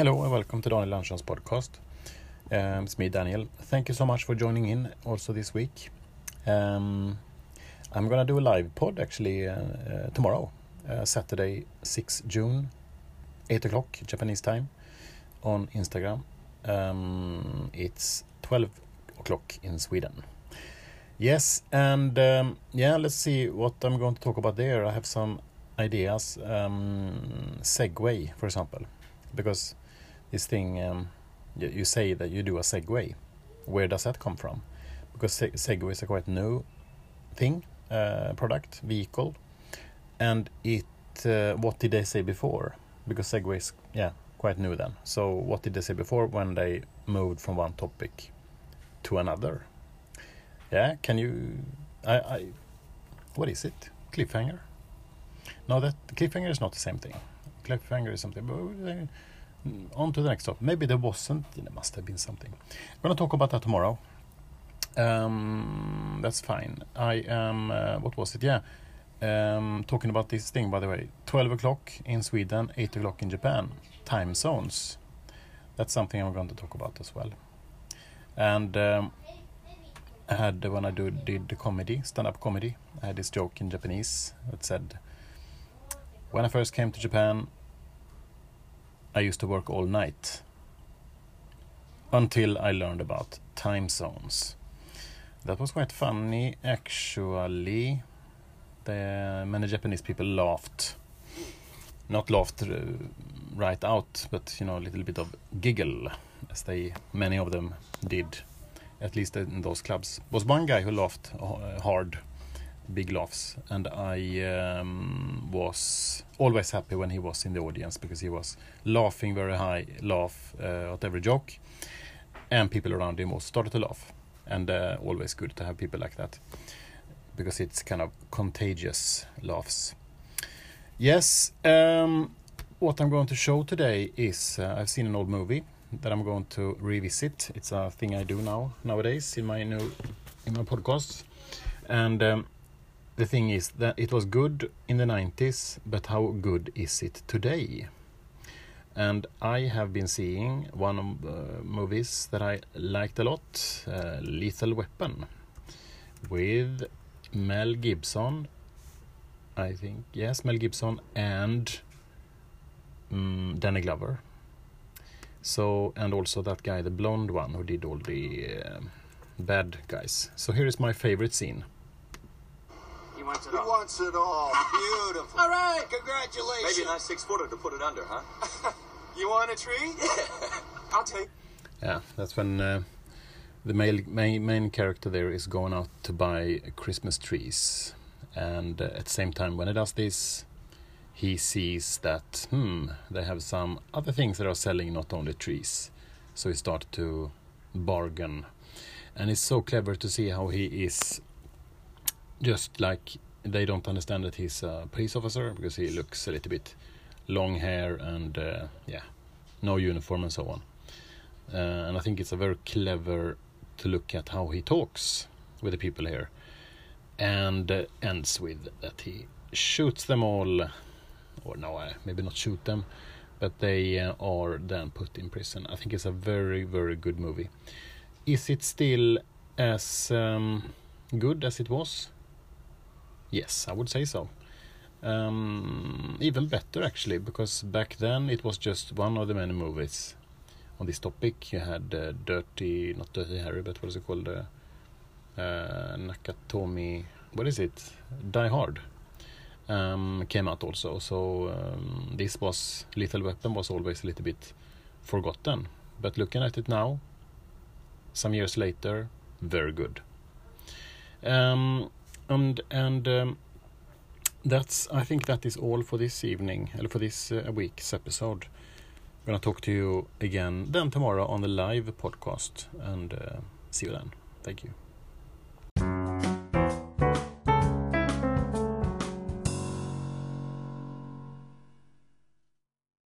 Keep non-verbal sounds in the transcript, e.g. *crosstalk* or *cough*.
Hello and welcome to Daniel Andersson's podcast. Um, it's me, Daniel. Thank you so much for joining in also this week. Um, I'm gonna do a live pod actually uh, uh, tomorrow, uh, Saturday, 6 June, 8 o'clock Japanese time on Instagram. Um, it's 12 o'clock in Sweden. Yes, and um, yeah, let's see what I'm going to talk about there. I have some ideas. Um, Segway, for example, because this thing um, you, you, say that you do a Segway. Where does that come from? Because se Segway is a quite new thing, uh, product, vehicle, and it. Uh, what did they say before? Because Segway is yeah quite new then. So what did they say before when they moved from one topic to another? Yeah, can you? I, I what is it? Cliffhanger? No, that cliffhanger is not the same thing. Cliffhanger is something. On to the next topic. Maybe there wasn't. There must have been something. I'm gonna talk about that tomorrow. Um, that's fine. I am. Uh, what was it? Yeah. Um, talking about this thing, by the way. 12 o'clock in Sweden, 8 o'clock in Japan. Time zones. That's something I'm going to talk about as well. And um, I had when I do, did the comedy, stand-up comedy, I had this joke in Japanese that said, "When I first came to Japan, I used to work all night until I learned about time zones." That was quite funny, actually. The, many Japanese people laughed, not laughed uh, right out, but you know a little bit of giggle, as they many of them did at least in those clubs. was one guy who laughed uh, hard, big laughs, and I um, was always happy when he was in the audience because he was laughing very high, laugh uh, at every joke, and people around him also started to laugh, and uh, always good to have people like that because it's kind of contagious laughs. Yes, um, what I'm going to show today is uh, I've seen an old movie that I'm going to revisit. It's a thing I do now nowadays in my new in my podcast. And um, the thing is that it was good in the 90s, but how good is it today? And I have been seeing one of the uh, movies that I liked a lot, uh, Lethal Weapon, with Mel Gibson. I think yes, Mel Gibson and um, Danny Glover so, and also that guy, the blonde one, who did all the uh, bad guys. So here is my favorite scene. He wants it He all. wants it all. Beautiful. All right, congratulations. Maybe a nice six footer to put it under, huh? *laughs* You want a treat? *laughs* I'll take. Yeah, that's when uh, the male, main, main character there is going out to buy Christmas trees. And uh, at the same time, when he does this, he sees that hmm they have some other things that are selling not only trees so he starts to bargain and it's so clever to see how he is just like they don't understand that he's a police officer because he looks a little bit long hair and uh, yeah no uniform and so on uh, and i think it's a very clever to look at how he talks with the people here and uh, ends with that he shoots them all or no, uh, maybe not shoot them, but they uh, are then put in prison. I think it's a very, very good movie. Is it still as um, good as it was? Yes, I would say so. Um, even better actually, because back then it was just one of the many movies on this topic. You had uh, Dirty, not Dirty Harry, but what is it called? Uh, uh, Nakatomi. What is it? Die Hard um, came out also. So um, this was Lethal Weapon was always a little bit forgotten, but looking at it now, some years later, very good. Um, and and um, that's I think that is all for this evening, or for this uh, week's episode. I'm gonna talk to you again then tomorrow on the live podcast, and uh, see you then. Thank you.